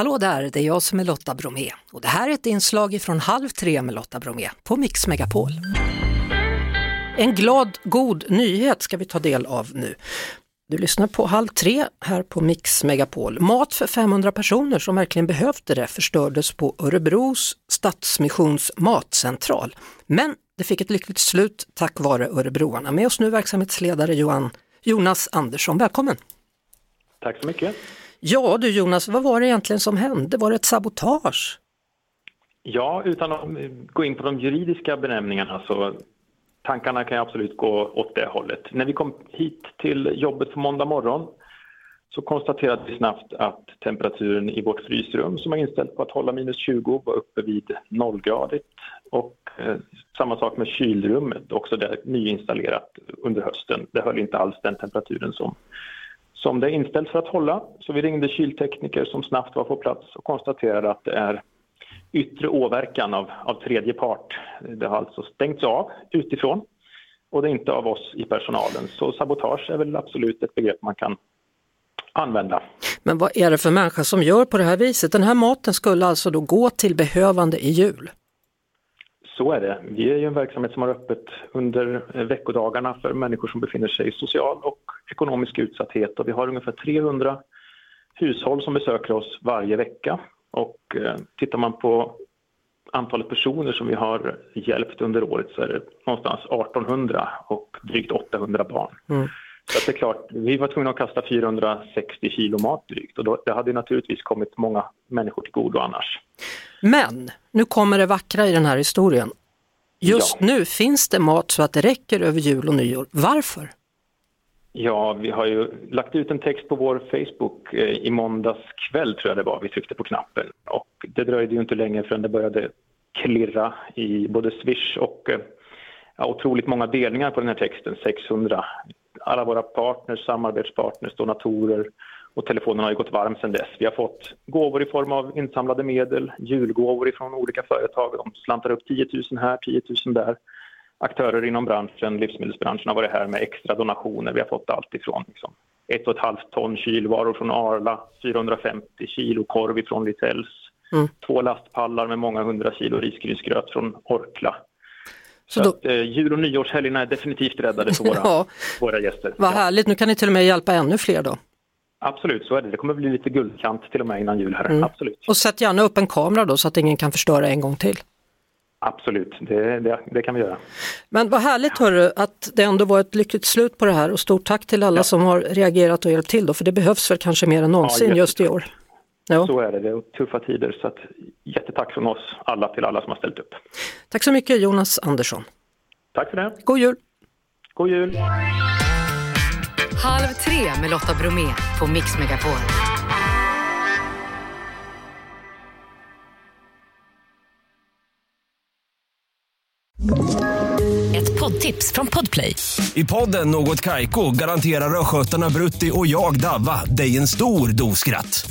Hallå där, det är jag som är Lotta Bromé och det här är ett inslag från Halv tre med Lotta Bromé på Mix Megapol. En glad, god nyhet ska vi ta del av nu. Du lyssnar på Halv tre här på Mix Megapol. Mat för 500 personer som verkligen behövde det förstördes på Örebros Stadsmissions matcentral. Men det fick ett lyckligt slut tack vare örebroarna. Med oss nu verksamhetsledare Johan, Jonas Andersson, välkommen! Tack så mycket! Ja du Jonas, vad var det egentligen som hände? Var det ett sabotage? Ja, utan att gå in på de juridiska benämningarna så tankarna kan absolut gå åt det hållet. När vi kom hit till jobbet på måndag morgon så konstaterade vi snabbt att temperaturen i vårt frysrum som var inställt på att hålla minus 20 var uppe vid nollgradigt och eh, samma sak med kylrummet, också det nyinstallerat under hösten. Det höll inte alls den temperaturen som som det är inställt för att hålla. Så vi ringde kyltekniker som snabbt var på plats och konstaterade att det är yttre åverkan av, av tredje part. Det har alltså stängts av utifrån och det är inte av oss i personalen. Så sabotage är väl absolut ett begrepp man kan använda. Men vad är det för människa som gör på det här viset? Den här maten skulle alltså då gå till behövande i jul? Så är det. Vi är ju en verksamhet som har öppet under eh, veckodagarna för människor som befinner sig i social och ekonomisk utsatthet och vi har ungefär 300 hushåll som besöker oss varje vecka. Och eh, tittar man på antalet personer som vi har hjälpt under året så är det någonstans 1800 och drygt 800 barn. Mm. Så det är klart, vi var tvungna att kasta 460 kilo mat drygt och då, det hade naturligtvis kommit många människor till godo annars. Men nu kommer det vackra i den här historien. Just ja. nu finns det mat så att det räcker över jul och nyår. Varför? Ja, vi har ju lagt ut en text på vår Facebook eh, i måndags kväll tror jag det var, vi tryckte på knappen. Och det dröjde ju inte länge förrän det började klirra i både Swish och eh, otroligt många delningar på den här texten, 600. Alla våra partners, samarbetspartners, donatorer och telefonen har ju gått varm sedan dess. Vi har fått gåvor i form av insamlade medel, julgåvor ifrån olika företag. De slantar upp 10 000 här, 10 000 där. Aktörer inom branschen, livsmedelsbranschen har varit här med extra donationer. Vi har fått allt ifrån liksom, ett och ett halvt ton kylvaror från Arla, 450 kilo korv ifrån Littells, mm. två lastpallar med många hundra kilo risgrynsgröt från Orkla. Så, då... att, eh, jul och nyårshelgerna är definitivt räddade för våra, ja. våra gäster. Vad ja. härligt, nu kan ni till och med hjälpa ännu fler då. Absolut, så är det. Det kommer bli lite guldkant till och med innan jul här. Mm. Absolut. Och sätt gärna upp en kamera då så att ingen kan förstöra en gång till. Absolut, det, det, det, kan vi göra. Men vad härligt hörru att det ändå var ett lyckligt slut på det här och stort tack till alla ja. som har reagerat och hjälpt till då, för det behövs väl kanske mer än någonsin ja, just i år. Ja. Så är det, det är tuffa tider så att jättetack från oss alla till alla som har ställt upp. Tack så mycket Jonas Andersson. Tack för det. God jul! God jul! Halv tre med Lotta Bromé på Mix Megapol. Ett poddtips från Podplay. I podden Något Kaiko garanterar östgötarna Brutti och jag, Davva, dig en stor dos skratt.